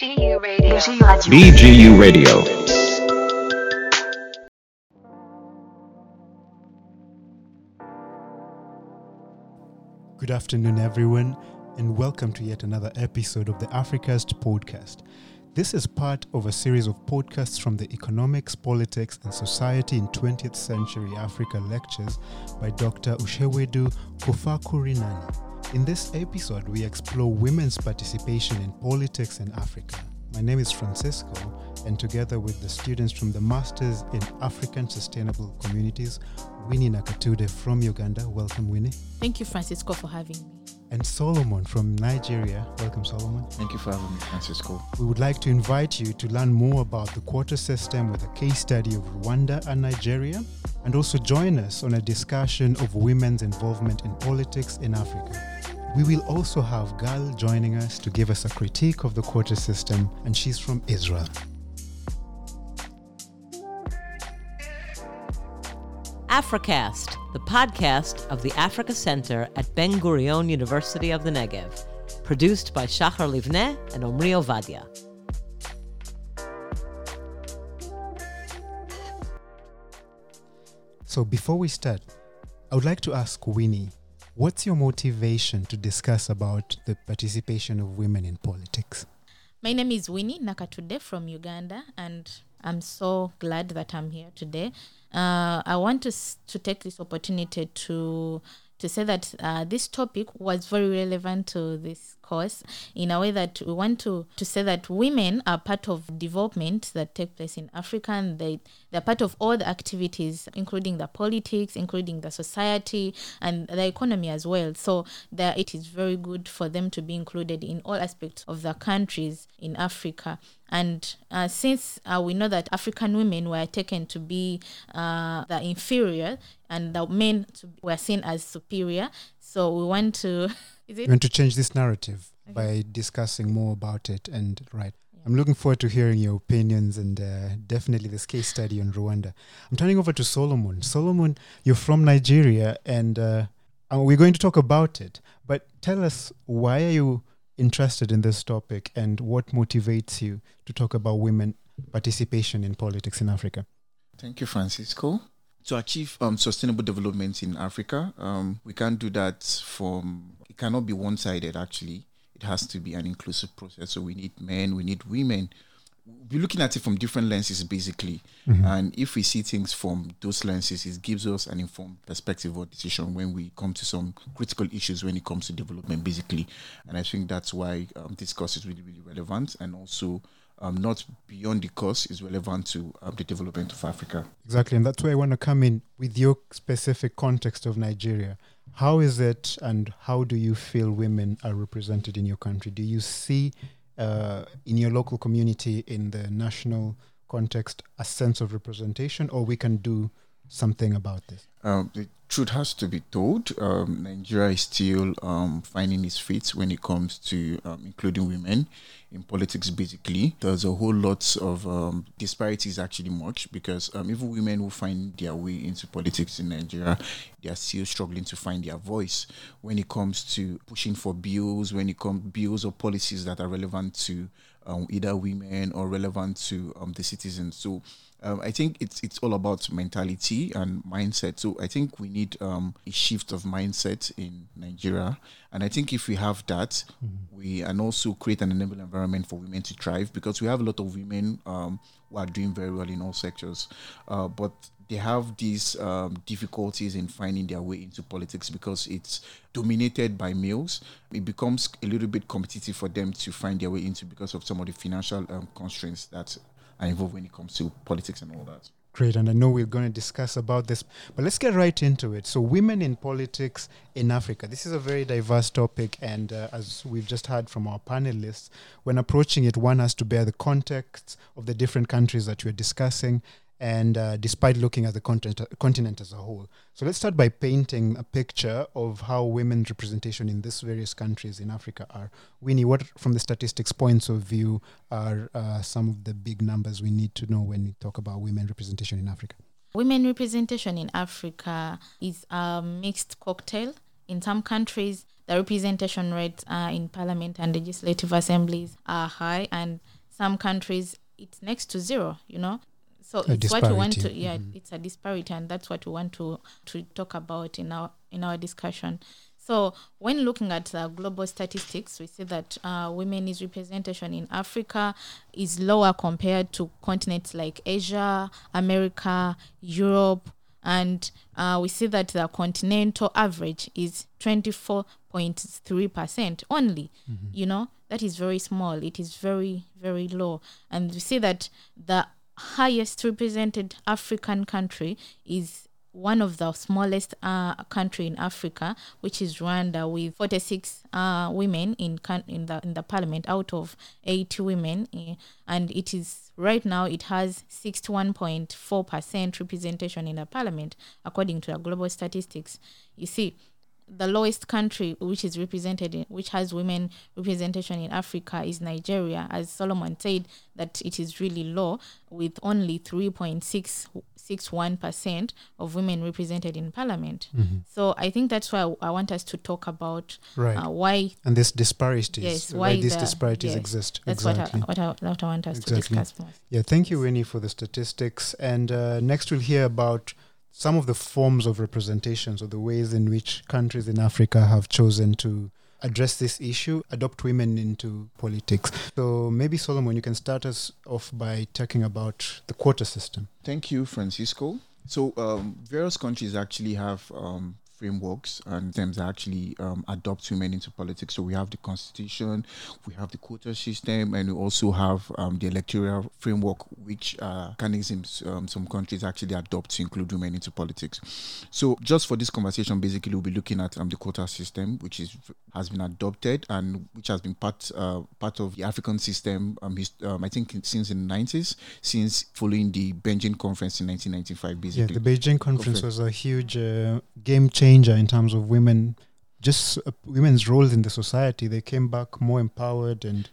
BGU Radio. BGU Radio. Good afternoon, everyone, and welcome to yet another episode of the Africast podcast. This is part of a series of podcasts from the Economics, Politics, and Society in 20th Century Africa lectures by Dr. Ushehwedu Kufakurinani. In this episode, we explore women's participation in politics in Africa. My name is Francisco, and together with the students from the Masters in African Sustainable Communities, Winnie Nakatude from Uganda. Welcome, Winnie. Thank you, Francisco, for having me. And Solomon from Nigeria. Welcome, Solomon. Thank you for having me, Francisco. We would like to invite you to learn more about the quota system with a case study of Rwanda and Nigeria, and also join us on a discussion of women's involvement in politics in Africa. We will also have Gal joining us to give us a critique of the quota system, and she's from Israel. Africast, the podcast of the Africa Center at Ben Gurion University of the Negev, produced by Shachar Livneh and Omri Ovadia. So, before we start, I would like to ask Winnie, what's your motivation to discuss about the participation of women in politics? My name is Winnie Nakatude from Uganda, and I'm so glad that I'm here today. Uh, I want to to take this opportunity to to say that uh, this topic was very relevant to this course in a way that we want to to say that women are part of development that take place in Africa, and they they're part of all the activities, including the politics, including the society and the economy as well. So it is very good for them to be included in all aspects of the countries in Africa. And uh, since uh, we know that African women were taken to be uh, the inferior and the men were seen as superior, so we want to. Is We it? want to change this narrative by discussing more about it. And right, I'm looking forward to hearing your opinions and uh, definitely this case study on Rwanda. I'm turning over to Solomon. Solomon, you're from Nigeria, and uh, uh, we're going to talk about it. But tell us why are you interested in this topic, and what motivates you to talk about women participation in politics in Africa? Thank you, Francisco. To achieve um, sustainable development in Africa, um, we can't do that from, it cannot be one sided actually. It has to be an inclusive process. So we need men, we need women. We're looking at it from different lenses basically. And if we see things from those lenses, it gives us an informed perspective or decision when we come to some critical issues when it comes to development basically. And I think that's why um, this course is really, really relevant and also um, not beyond the course is relevant to um, the development of Africa. Exactly, and that's why I want to come in with your specific context of Nigeria. How is it, and how do you feel women are represented in your country? Do you see uh, in your local community, in the national context, a sense of representation, or we can do something about this? Um, the truth has to be told. Um, Nigeria is still um, finding its feet when it comes to um, including women in politics. Basically, there's a whole lot of um, disparities actually much because um, even women who find their way into politics in Nigeria, they are still struggling to find their voice when it comes to pushing for bills, when it comes bills or policies that are relevant to um, either women or relevant to um, the citizens. So um, I think it's it's all about mentality and mindset. So I think we need um, a shift of mindset in Nigeria, and I think if we have that, we and also create an enable environment for women to thrive because we have a lot of women um, who are doing very well in all sectors, uh, but they have these um, difficulties in finding their way into politics because it's dominated by males. It becomes a little bit competitive for them to find their way into because of some of the financial um, constraints that are involved when it comes to politics and all that. Great, and I know we're going to discuss about this, but let's get right into it. So, women in politics in Africa. This is a very diverse topic, and uh, as we've just heard from our panelists, when approaching it, one has to bear the context of the different countries that we're discussing, and uh, despite looking at the continent, continent as a whole. So, let's start by painting a picture of how women's representation in these various countries in Africa are. Winnie, what, from the statistics points of view, are uh, some of the big numbers we need to know when we talk about women representation in Africa? Women representation in Africa is a mixed cocktail in some countries, the representation rates uh, in parliament and legislative assemblies are high, and some countries it's next to zero. You know, so A it's what we want to. disparity. Yeah, Mhm. it's a disparity, and that's what we want to to talk about in our in our discussion. So when looking at uh, global statistics, we see that uh, women's representation in Africa is lower compared to continents like Asia, America, Europe, and uh, we see that the continental average is 24.3% only. You know, that is very small. It is very, very low. And we see that the highest represented African country is one of the smallest uh, country in Africa, which is Rwanda, with 46 uh, women in coun- in the in the parliament out of 80 women, eh, and it is right now it has 61.4 percent representation in the parliament, according to the global statistics. You see, the lowest country which is represented in, which has women representation in Africa is Nigeria as Solomon said that it is really low with only 3.661% of women represented in parliament so I think that's why I want us to talk about Right. uh, why and this disparities, yes why, why these the- disparities yes, exist. that's exactly. what, I, what, I, what I want us Exactly. to discuss more Yeah, thank you, Winnie, for the statistics. And uh, next, we'll hear about some of the forms of representations or the ways in which countries in Africa have chosen to address this issue, adopt women into politics. So maybe, Solomon, you can start us off by talking about the quota system. Thank you, Francisco. So, um, various countries actually have um, frameworks and them that actually um, adopt women into politics. So, we have the constitution, we have the quota system, and we also have um, the electoral framework, which uh, mechanisms um, some countries actually adopt to include women into politics. So, just for this conversation, basically, we'll be looking at um, the quota system, which is has been adopted and which has been part uh, part of the African system. Um, his, um, I think since in the nineties, since following the Beijing conference in 1995, basically. Yeah, the Beijing conference it. was a huge uh, game changer in terms of women, just uh, women's roles in the society. They came back more empowered and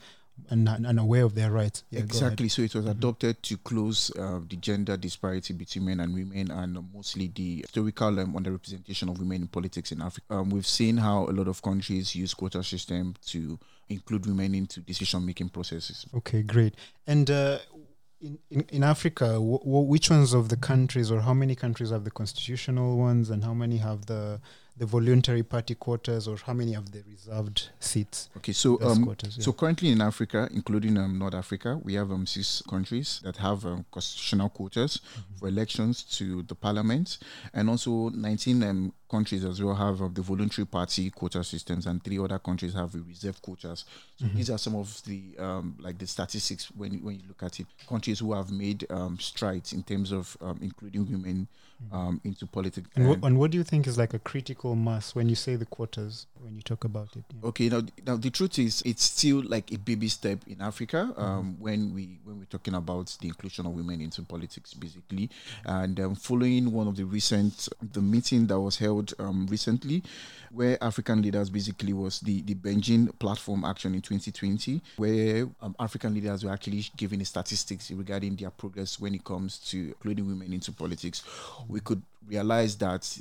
and, and aware of their rights. Yeah, exactly. So it was Mhm. adopted to close uh, the gender disparity between men and women, and mostly the historical um, underrepresentation of women in politics in Africa. Um, we've seen how a lot of countries use quota system to include women into decision making processes. Okay, great. And uh, in, in in Africa, w- w- which ones of the countries, or how many countries have the constitutional ones, and how many have the the voluntary party quotas, or how many of the reserved seats? Okay, so um, quotas, yeah. So currently in Africa, including um, North Africa, we have um, six countries that have um, constitutional quotas Mm-hmm. for elections to the parliament, and also 19 um, countries as well have um, the voluntary party quota systems, and three other countries have reserve quotas. So Mm-hmm. these are some of the um, like the statistics when you- when you look at it. Countries who have made um, strides in terms of um, including women um, into politics. Mm-hmm. And, And- what and what do you think is like a critical mass when you say the quotas? When you talk about it, yeah. Okay, now now the truth is it's still like a baby step in Africa um, when we when we're talking about the inclusion of women into politics, basically. And um, following one of the recent the meeting that was held um, recently, where African leaders basically was the the Beijing Platform Action in 2020, where um, African leaders were actually giving the statistics regarding their progress when it comes to including women into politics. We could realize that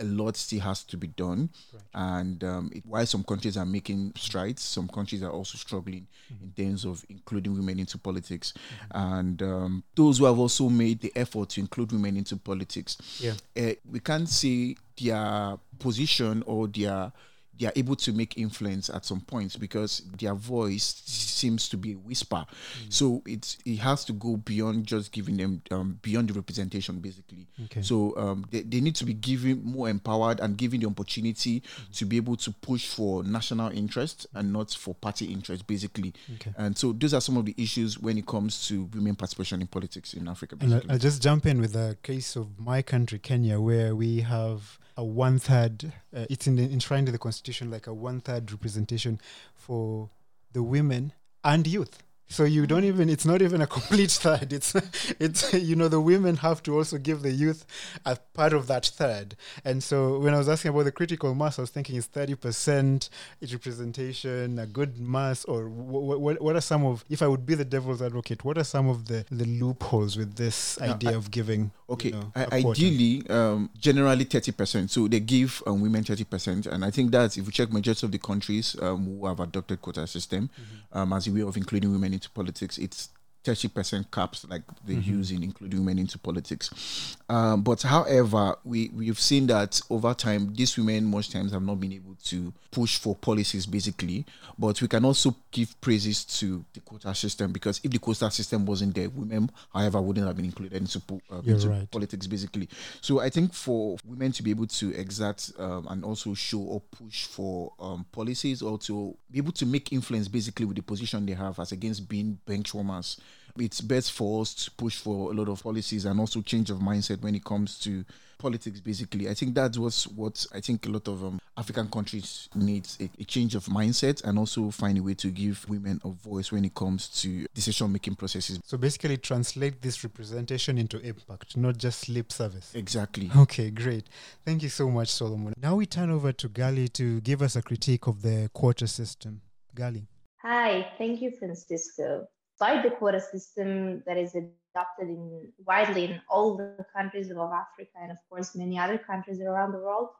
a lot still has to be done. And um, it, while some countries are making strides, some countries are also struggling in terms of including women into politics. And um, those who have also made the effort to include women into politics, Yeah. uh, we can't say their position or their they are able to make influence at some points because their voice seems to be a whisper. So it's it has to go beyond just giving them um, beyond the representation, basically. Okay. So um, they, they need to be given more empowered and given the opportunity to be able to push for national interest and not for party interest, basically. Okay. And so those are some of the issues when it comes to women participation in politics in Africa. And I- Basically. I'll just jump in with the case of my country, Kenya, where we have a one third, uh, it's in the, enshrined in the constitution, like a one third representation for the women and youth. So you don't even, it's not even a complete third. It's, it's, you know, the women have to also give the youth a part of that third. And so when I was asking about the critical mass, I was thinking is 30% its representation a good mass or what, what, what are some of, if I would be the devil's advocate, what are some of the, the loopholes with this No, idea I- of giving Okay, know, I- a ideally, um, generally thirty percent. So they give um, women thirty percent, and I think that if we check majority of the countries um, who have adopted quota system Mm-hmm. um, as a way of including women into politics, it's thirty percent caps like they Mm-hmm. use in including women into politics. Um, but however, we we've seen that over time, these women most times have not been able to push for policies basically. But we can also give praises to the quota system because if the quota system wasn't there, women, however, wouldn't have been included into, po- uh, into right. politics basically. So I think for women to be able to exert um, and also show or push for um, policies or to be able to make influence basically with the position they have as against being benchwarmers, it's best for us to push for a lot of policies and also change of mindset when it comes to politics basically. I think that's what's what I think a lot of um, African countries needs a, a change of mindset and also find a way to give women a voice when it comes to decision making processes. So basically, translate this representation into impact, not just lip service. Exactly. Okay, great. Thank you so much, Solomon. Now we turn over to Gali to give us a critique of the quota system. Gali. Hi, thank you, Francisco. Despite the quota system that is adopted in widely in all the countries of Africa and of course many other countries around the world,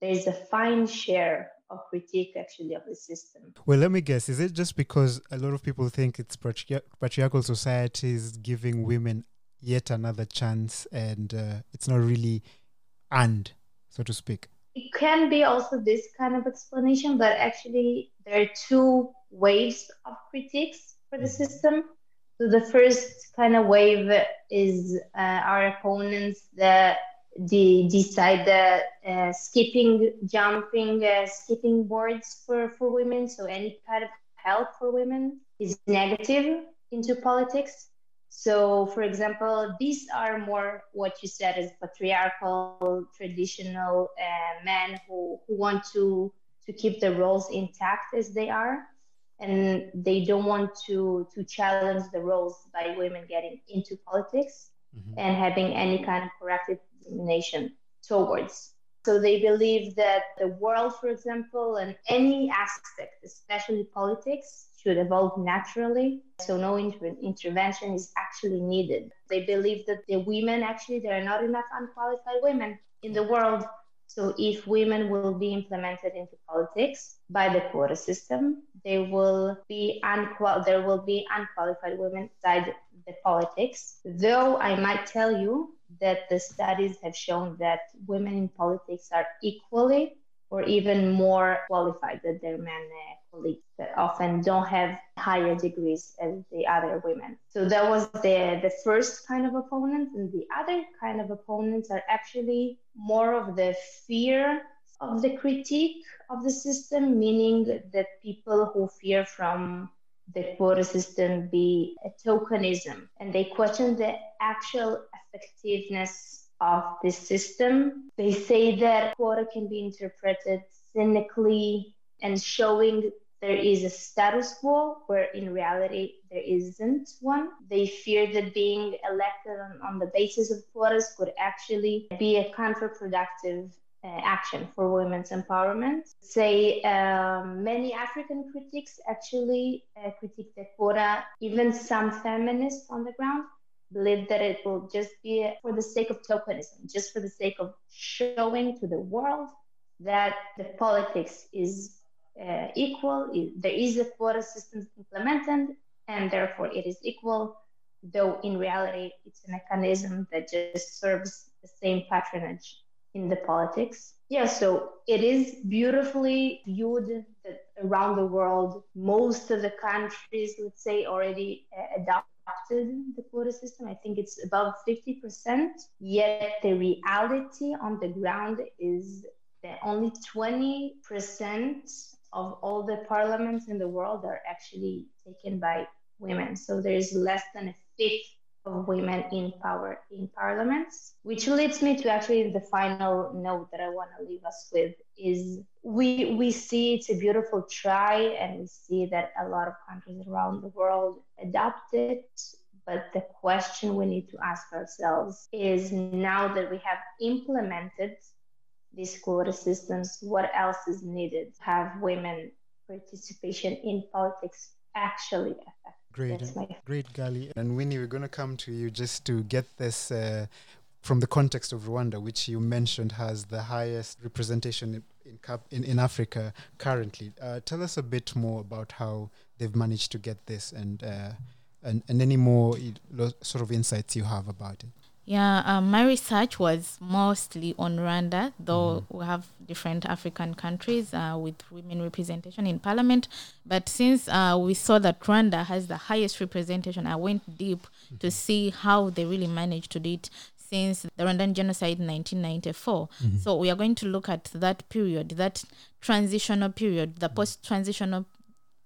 there is a fine share of critique actually of the system. Well, let me guess. Is it just because a lot of people think it's patri- patriarchal societies giving women yet another chance and uh, it's not really and, so to speak? It can be also this kind of explanation, but actually there are two waves of critiques for the system. So the first kind of wave is uh, our opponents that de- decide that uh, skipping, jumping, uh, skipping boards for, for women, so any kind of help for women is negative into politics. So, for example, these are more what you said as patriarchal, traditional uh, men who, who want to, to keep the roles intact as they are. And they don't want to, to challenge the roles by women getting into politics mm-hmm. and having any kind of corrective discrimination towards. So they believe that the world, for example, and any aspect, especially politics, should evolve naturally. So no inter- intervention is actually needed. They believe that the women actually there are not enough unqualified women in the world. So if women will be implemented into politics by the quota system, they will be unqual- there will be unqualified women inside the politics. Though I might tell you that the studies have shown that women in politics are equally or even more qualified than their men uh, colleagues that often don't have higher degrees as the other women. So that was the, the first kind of opponent. And the other kind of opponents are actually more of the fear of the critique of the system, meaning that people who fear from the quota system be a tokenism and they question the actual effectiveness of the system. They say that quota can be interpreted cynically and showing there is a status quo where in reality there isn't one. They fear that being elected on, on the basis of quotas could actually be a counterproductive uh, action for women's empowerment. Say um, many African critics actually uh, critique the quota, even some feminists on the ground believe that it will just be for the sake of tokenism, just for the sake of showing to the world that the politics is uh, equal. There is a quota system implemented, and therefore it is equal. Though in reality, it's a mechanism that just serves the same patronage in the politics. Yeah, so it is beautifully viewed that around the world, most of the countries, let's say, already uh, the quota system. I think it's above 50%. Yet the reality on the ground is that only 20% of all the parliaments in the world are actually taken by women. So there is less than a fifth of women in power in parliaments, which leads me to actually the final note that I want to leave us with is we we see it's a beautiful try and we see that a lot of countries around the world adopt it. But the question we need to ask ourselves is now that we have implemented these quota systems, what else is needed to have women participation in politics actually? Great, great, Gali. And Winnie, we're going to come to you just to get this uh, from the context of Rwanda, which you mentioned has the highest representation in in, in, in Africa currently. Uh, tell us a bit more about how they've managed to get this and uh, and, and any more sort of insights you have about it. Yeah, um, my research was mostly on Rwanda, though we have different African countries uh, with women representation in parliament. But since uh, we saw that Rwanda has the highest representation, I went deep to see how they really managed to do it since the Rwandan genocide in 1994. So we are going to look at that period, that transitional period, the post transitional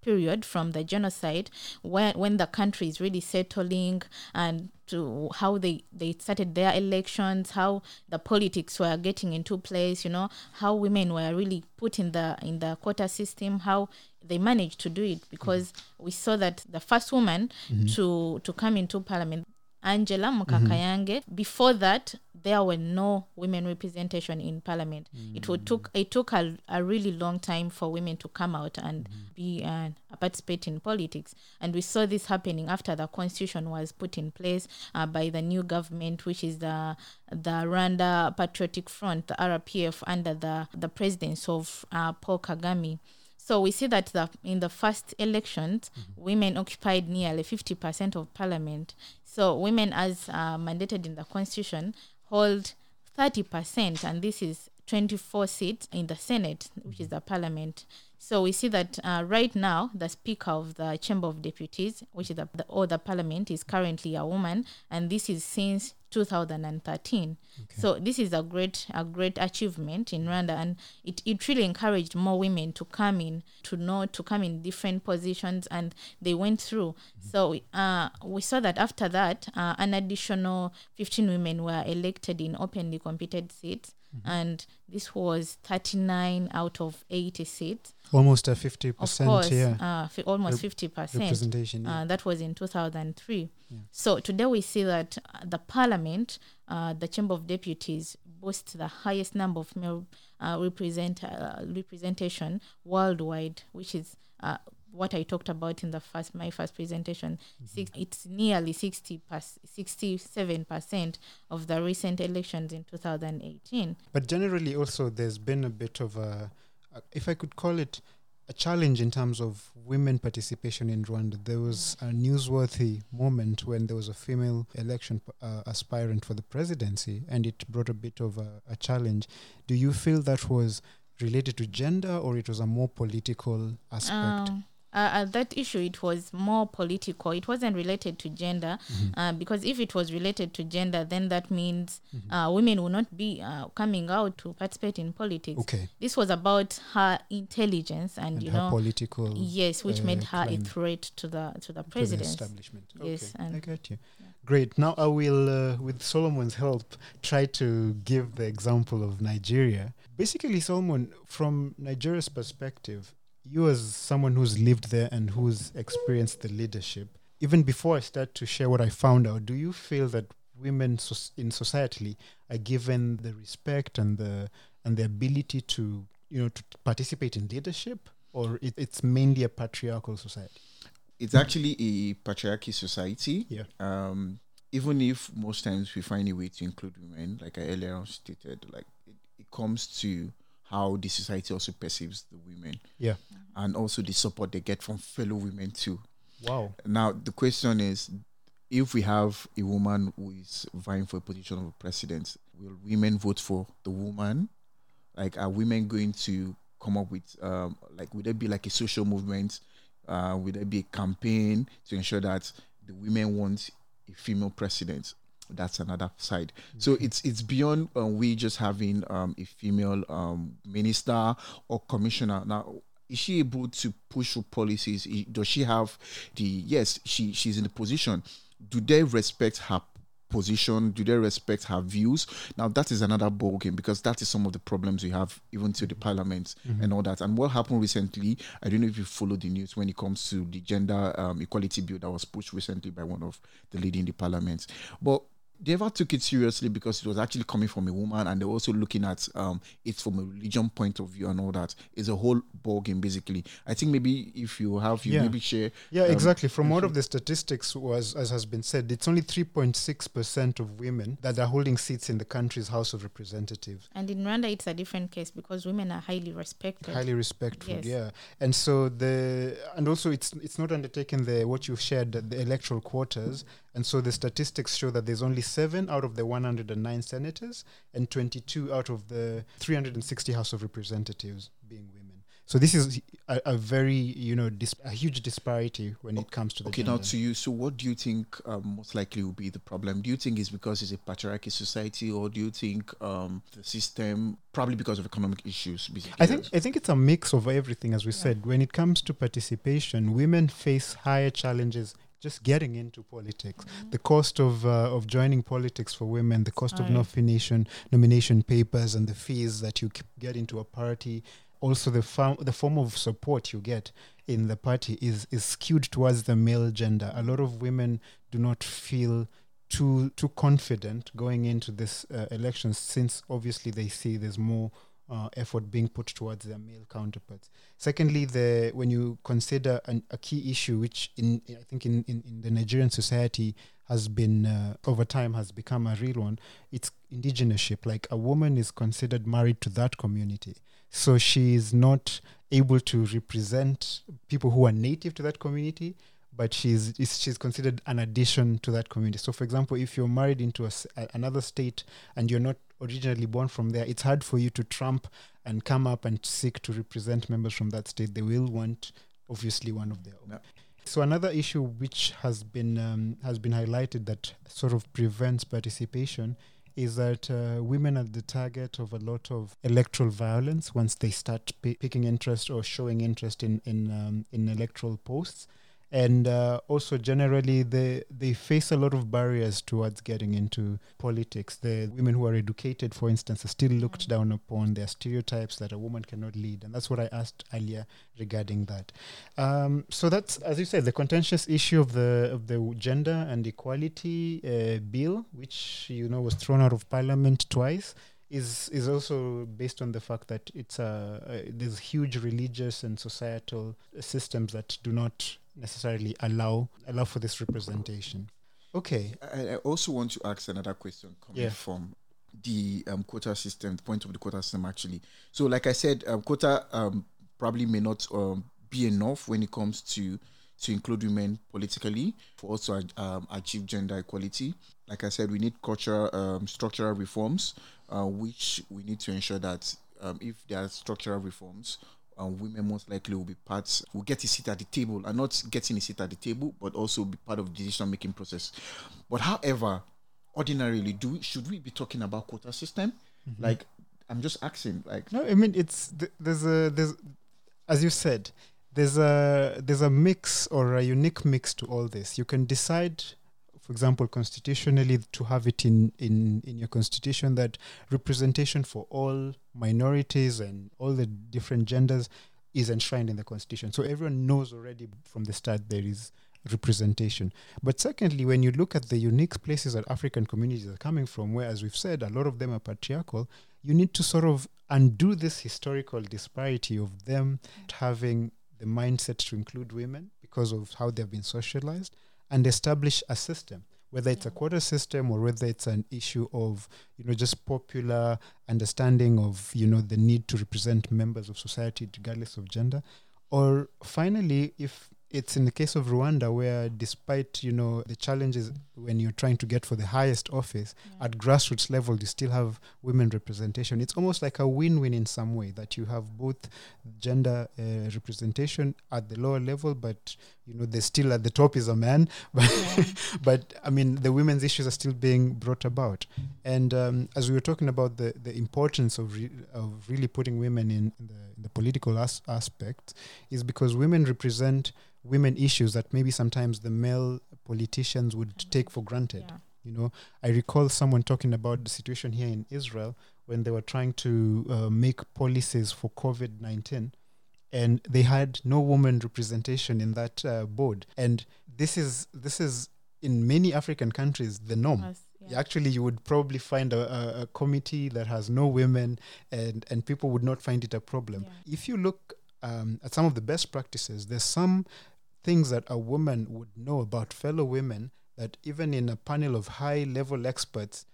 period from the genocide when when the country is really settling and to how they they started their elections how the politics were getting into place you know how women were really put in the in the quota system how they managed to do it. Because we saw that the first woman mm-hmm. to to come into parliament Angela mm-hmm. Mukakayange. Before that, there were no women representation in parliament. It would took it took a, a really long time for women to come out and be uh, participate in politics, and we saw this happening after the constitution was put in place uh, by the new government, which is the the Rwanda Patriotic Front, the RPF, under the the presidency of uh, Paul Kagame. So we see that the, in the first elections, women occupied nearly 50% of parliament. So women, as uh, mandated in the constitution, hold 30%, and this is 24 seats in the Senate, which is the parliament. So we see that uh, right now, the Speaker of the Chamber of Deputies, which is the, the or the Parliament, is currently a woman, and this is since 2013. So this is a great a great achievement in Rwanda, and it, it really encouraged more women to come in to know to come in different positions, and they went through. So uh, we saw that after that, uh, an additional 15 women were elected in openly competed seats, and this was 39 out of 80 seats. Almost a 50% course, yeah, uh, fi- almost Rep- fifty percent. representation. yeah. Uh, that was in 2003. So today we see that uh, the parliament, uh, the Chamber of Deputies, boasts the highest number of male uh, represent, uh, representation worldwide, which is uh, what I talked about in the first my first presentation. Six, it's nearly 60 67 percent of the recent elections in 2018. But generally, also, there's been a bit of a, a, if I could call it, a challenge in terms of women participation in Rwanda. There was a newsworthy moment when there was a female election uh, aspirant for the presidency, and it brought a bit of a, a challenge. Do you feel that was related to gender, or it was a more political aspect? Um, uh, uh, that issue it was more political it wasn't related to gender Mm-hmm. uh, because if it was related to gender then that means uh, women will not be uh, coming out to participate in politics Okay. this was about her intelligence and, And you her know political yes which uh, made her claim. a threat to the to the president establishment. Yes, okay. I get you. Great. Now I will, uh, with Solomon's help, try to give the example of Nigeria. Basically, Solomon, from Nigeria's perspective, you as someone who's lived there and who's experienced the leadership, even before I start to share what I found out, do you feel that women in society are given the respect and the and the ability to you know to participate in leadership, or it, it's mainly a patriarchal society? It's actually a patriarchy society. Yeah. Um, even if most times we find a way to include women, like I earlier stated, like it, it comes to how the society also perceives the women Yeah. and also the support they get from fellow women too. Wow. Now the question is, if we have a woman who is vying for a position of president, will women vote for the woman? Like, are women going to come up with, um, like, would there be like a social movement? Uh, would there be a campaign to ensure that the women want a female president? That's another side. So it's it's beyond uh, we just having um, a female um, minister or commissioner. Now, is she able to push policies? Does she have the yes? She she's in the position. Do they respect her position? Do they respect her views? Now that is another ball game because that is some of the problems we have even to the parliament and all that. And what happened recently? I don't know if you follow the news when it comes to the gender um, equality bill that was pushed recently by one of the leading the parliament. But they ever took it seriously because it was actually coming from a woman and they're also looking at um, it from a religion point of view and all that. It's a whole ball game basically. I think maybe if you have, you Yeah. maybe share. Yeah, um, exactly. From all of the statistics, was as has been said, it's only 3.6% of women that are holding seats in the country's House of Representatives. And in Rwanda, it's a different case because women are highly respected. highly respectful Yes. yeah and so the and also it's it's not undertaken the what you've shared the electoral quotas and so the statistics show that there's only 7 out of the 109 senators and 22 out of the 360 house of representatives being women so this is a, a very you know dis- a huge disparity when it comes to the Okay, now to you. So, what do you think um, most likely will be the problem? Do you think it's because it's a patriarchy society, or do you think um, the system probably because of economic issues? Basically, I think I think it's a mix of everything, as we said. When it comes to participation, women face higher challenges just getting into politics. The cost of uh, of joining politics for women, the cost of nomination nomination papers, and the fees that you get into a party. Also, the fo- the form of support you get in the party is is skewed towards the male gender. A lot of women do not feel too too confident going into this uh, election since obviously they see there's more uh, effort being put towards their male counterparts. Secondly, the when you consider an, a key issue which in I think in, in, in the Nigerian society has been uh, over time has become a real one, it's indigeneship. Like a woman is considered married to that community, so she is not able to represent people who are native to that community but she's is, she's considered an addition to that community. So, for example, if you're married into a another state and you're not originally born from there, it's hard for you to trump and come up and seek to represent members from that state. They will want, obviously, one of their own. Yeah. So another issue which has been um, has been highlighted that sort of prevents participation is that uh, women are the target of a lot of electoral violence once they start pi picking interest or showing interest in in um, in electoral posts and uh, also generally they they face a lot of barriers towards getting into politics. The women who are educated, for instance, are still looked down upon. There are stereotypes that a woman cannot lead, and that's what I asked earlier regarding that. Um, so that's, as you said, the contentious issue of the of the gender and equality uh, bill, which you know was thrown out of parliament twice is is also based on the fact that it's a uh, there's huge religious and societal systems that do not necessarily allow allow for this representation. Okay. I, I also want to ask another question coming Yeah. from the um, quota system, the point of the quota system actually. So, like I said, um, quota um, probably may not um, be enough when it comes to to include women politically for us to um, achieve gender equality. Like I said, we need cultural um, structural reforms, uh, which we need to ensure that um, if there are structural reforms, uh, women most likely will be parts will get a seat at the table and not getting a seat at the table but also be part of the decision making process. But however ordinarily do we, should we be talking about quota system? Like i'm just asking like No, I mean it's there's a there's as you said there's a there's a mix or a unique mix to all this. You can decide, for example, constitutionally to have it in in in your constitution that representation for all minorities and all the different genders is enshrined in the constitution. So everyone knows already from the start there is representation. But secondly, when you look at the unique places that African communities are coming from, where, as we've said, a lot of them are patriarchal, you need to sort of undo this historical disparity of them having the mindset to include women because of how they've been socialized and establish a system whether it's a quota system or whether it's an issue of you know just popular understanding of you know the need to represent members of society regardless of gender. Or finally if it's in the case of Rwanda where despite you know the challenges when you're trying to get for the highest office at grassroots level you still have women representation. It's almost like a win-win in some way that you have both gender uh, representation at the lower level but you know there's still at the top is a man. But but i mean the women's issues are still being brought about. And um, as we were talking about the the importance of re- of really putting women in, in the in the political as- aspect is because women represent women issues that maybe sometimes the male politicians would take for granted Yeah. you know i recall someone talking about the situation here in israel when they were trying to uh, make policies for covid-19 and they had no woman representation in that uh, board and this is this is in many african countries the norm Yes, Yeah. Actually, you would probably find a, a, a committee that has no women, and and people would not find it a problem. Yeah. If you look um, at some of the best practices, there's some things that a woman would know about fellow women that even in a panel of high level experts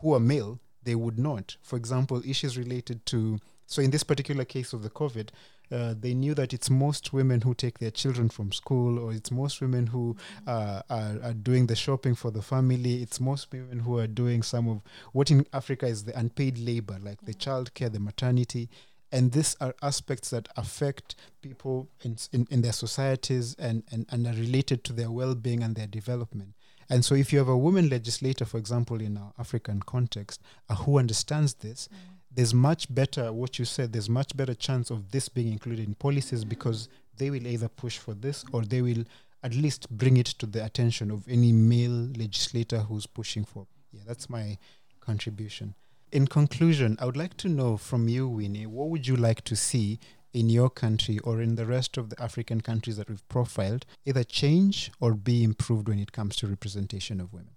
who are male, they would not. For example, issues related to, so in this particular case of the COVID, uh, they knew that it's most women who take their children from school, or it's most women who uh, are, are doing the shopping for the family. It's most women who are doing some of what in Africa is the unpaid labor, like the childcare, the maternity. And these are aspects that affect people in, in, in their societies and, and, and are related to their well being and their development. And so, if you have a woman legislator, for example, in our African context, uh, who understands this, there's much better, what you said, there's much better chance of this being included in policies because they will either push for this or they will at least bring it to the attention of any male legislator who's pushing for. Yeah, that's my contribution. In conclusion, I would like to know from you, Winnie, what would you like to see in your country or in the rest of the African countries that we've profiled either change or be improved when it comes to representation of women?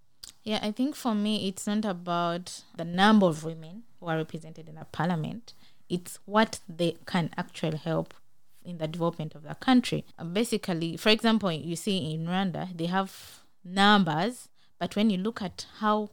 Yeah, I think for me, it's not about the number of women who are represented in a parliament. It's what they can actually help in the development of the country. Uh, basically, for example, you see in Rwanda, they have numbers, but when you look at how,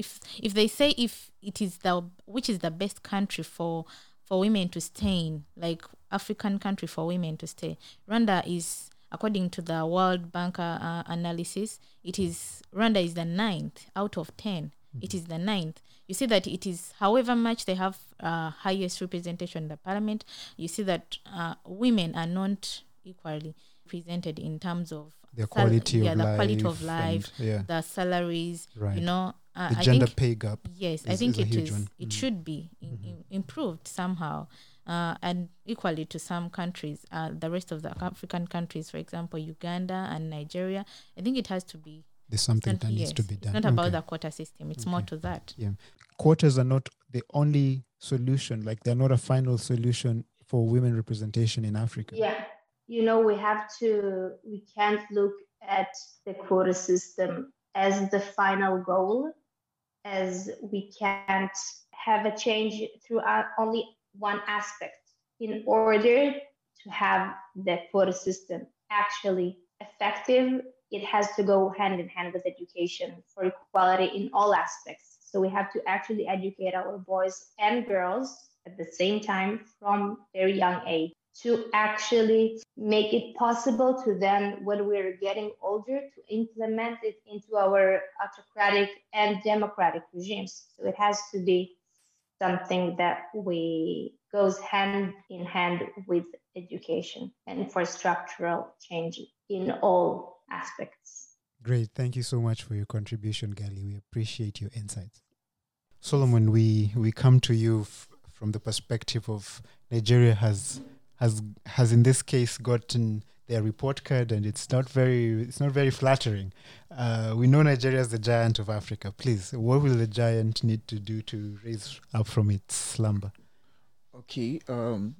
if if they say if it is the which is the best country for for women to stay in, like African country for women to stay, Rwanda is according to the World Bank uh, uh, analysis, it is Rwanda is the ninth out of 10 It is the ninth. You see that it is, however much they have uh, highest representation in the parliament, you see that uh, women are not equally presented in terms of Their quality yeah, of the quality of life life, and- yeah. the salaries. Right. You know, uh, the I gender think pay gap. Yes, I think is a it huge is. one. It Mhm. should be in, in, improved somehow, uh, and equally to some countries, uh, the rest of the African countries, for example, Uganda and Nigeria. I think it has to be. There's something that needs yes, to be done. It's not about Okay. the quota system. It's more to that. Yeah. Quotas are not the only solution, like they're not a final solution for women representation in Africa. Yeah, you know, we have to, we can't look at the quota system as the final goal, as we can't have a change through only one aspect. In order to have the quota system actually effective, it has to go hand in hand with education for equality in all aspects. So we have to actually educate our boys and girls at the same time from very young age to actually make it possible to then, when we're getting older, to implement it into our autocratic and democratic regimes. So it has to be something that we goes hand in hand with education and for structural change in all aspects. Great. Thank you so much for your contribution, Gali. We appreciate your insights. Solomon, we, we come to you f- from the perspective of Nigeria has has has in this case gotten their report card and it's not very it's not very flattering. Uh, we know Nigeria is the giant of Africa. Please, what will the giant need to do to raise up from its slumber? Okay. Um,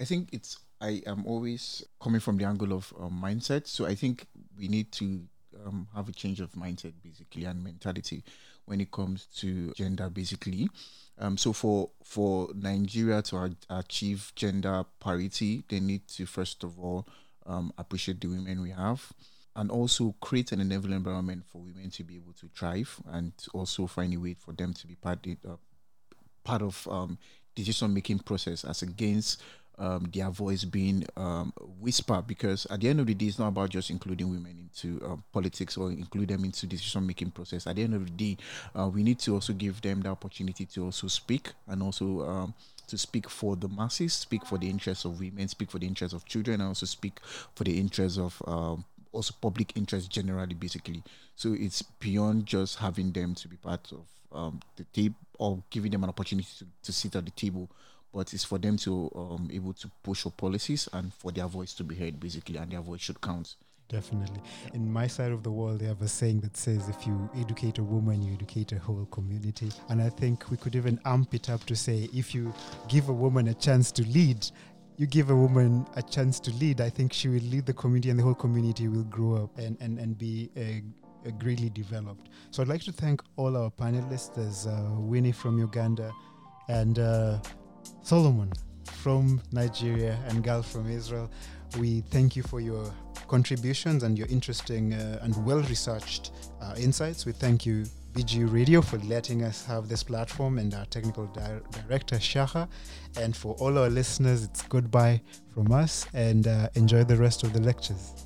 I think it's. I am always coming from the angle of um, mindset. So I think we need to um, have a change of mindset, basically, and mentality when it comes to gender, basically. Um, so for for Nigeria to achieve gender parity, they need to first of all um, appreciate the women we have, and also create an enabling environment for women to be able to thrive, and also find a way for them to be part uh, part of um, decision making process as against um, their voice being um, whispered because at the end of the day it's not about just including women into um, politics or include them into decision making process. At the end of the day uh, we need to also give them the opportunity to also speak and also um, to speak for the masses speak for the interests of women speak for the interests of children and also speak for the interests of um, also public interest generally basically. So it's beyond just having them to be part of um, the table or giving them an opportunity to, to sit at the table but it's for them to um, able to push for policies and for their voice to be heard basically and their voice should count Definitely. In my side of the world, they have a saying that says if you educate a woman, you educate a whole community. And I think we could even amp it up to say if you give a woman a chance to lead, you give a woman a chance to lead, I think she will lead the community and the whole community will grow up and, and, and be uh, uh, greatly developed. So I'd like to thank all our panelists. There's uh, Winnie from Uganda and uh, Solomon from Nigeria and Gal from Israel. We thank you for your contributions and your interesting uh, and well researched uh, insights. We thank you, BG Radio, for letting us have this platform and our technical di- director, Shaha. And for all our listeners, it's goodbye from us and uh, enjoy the rest of the lectures.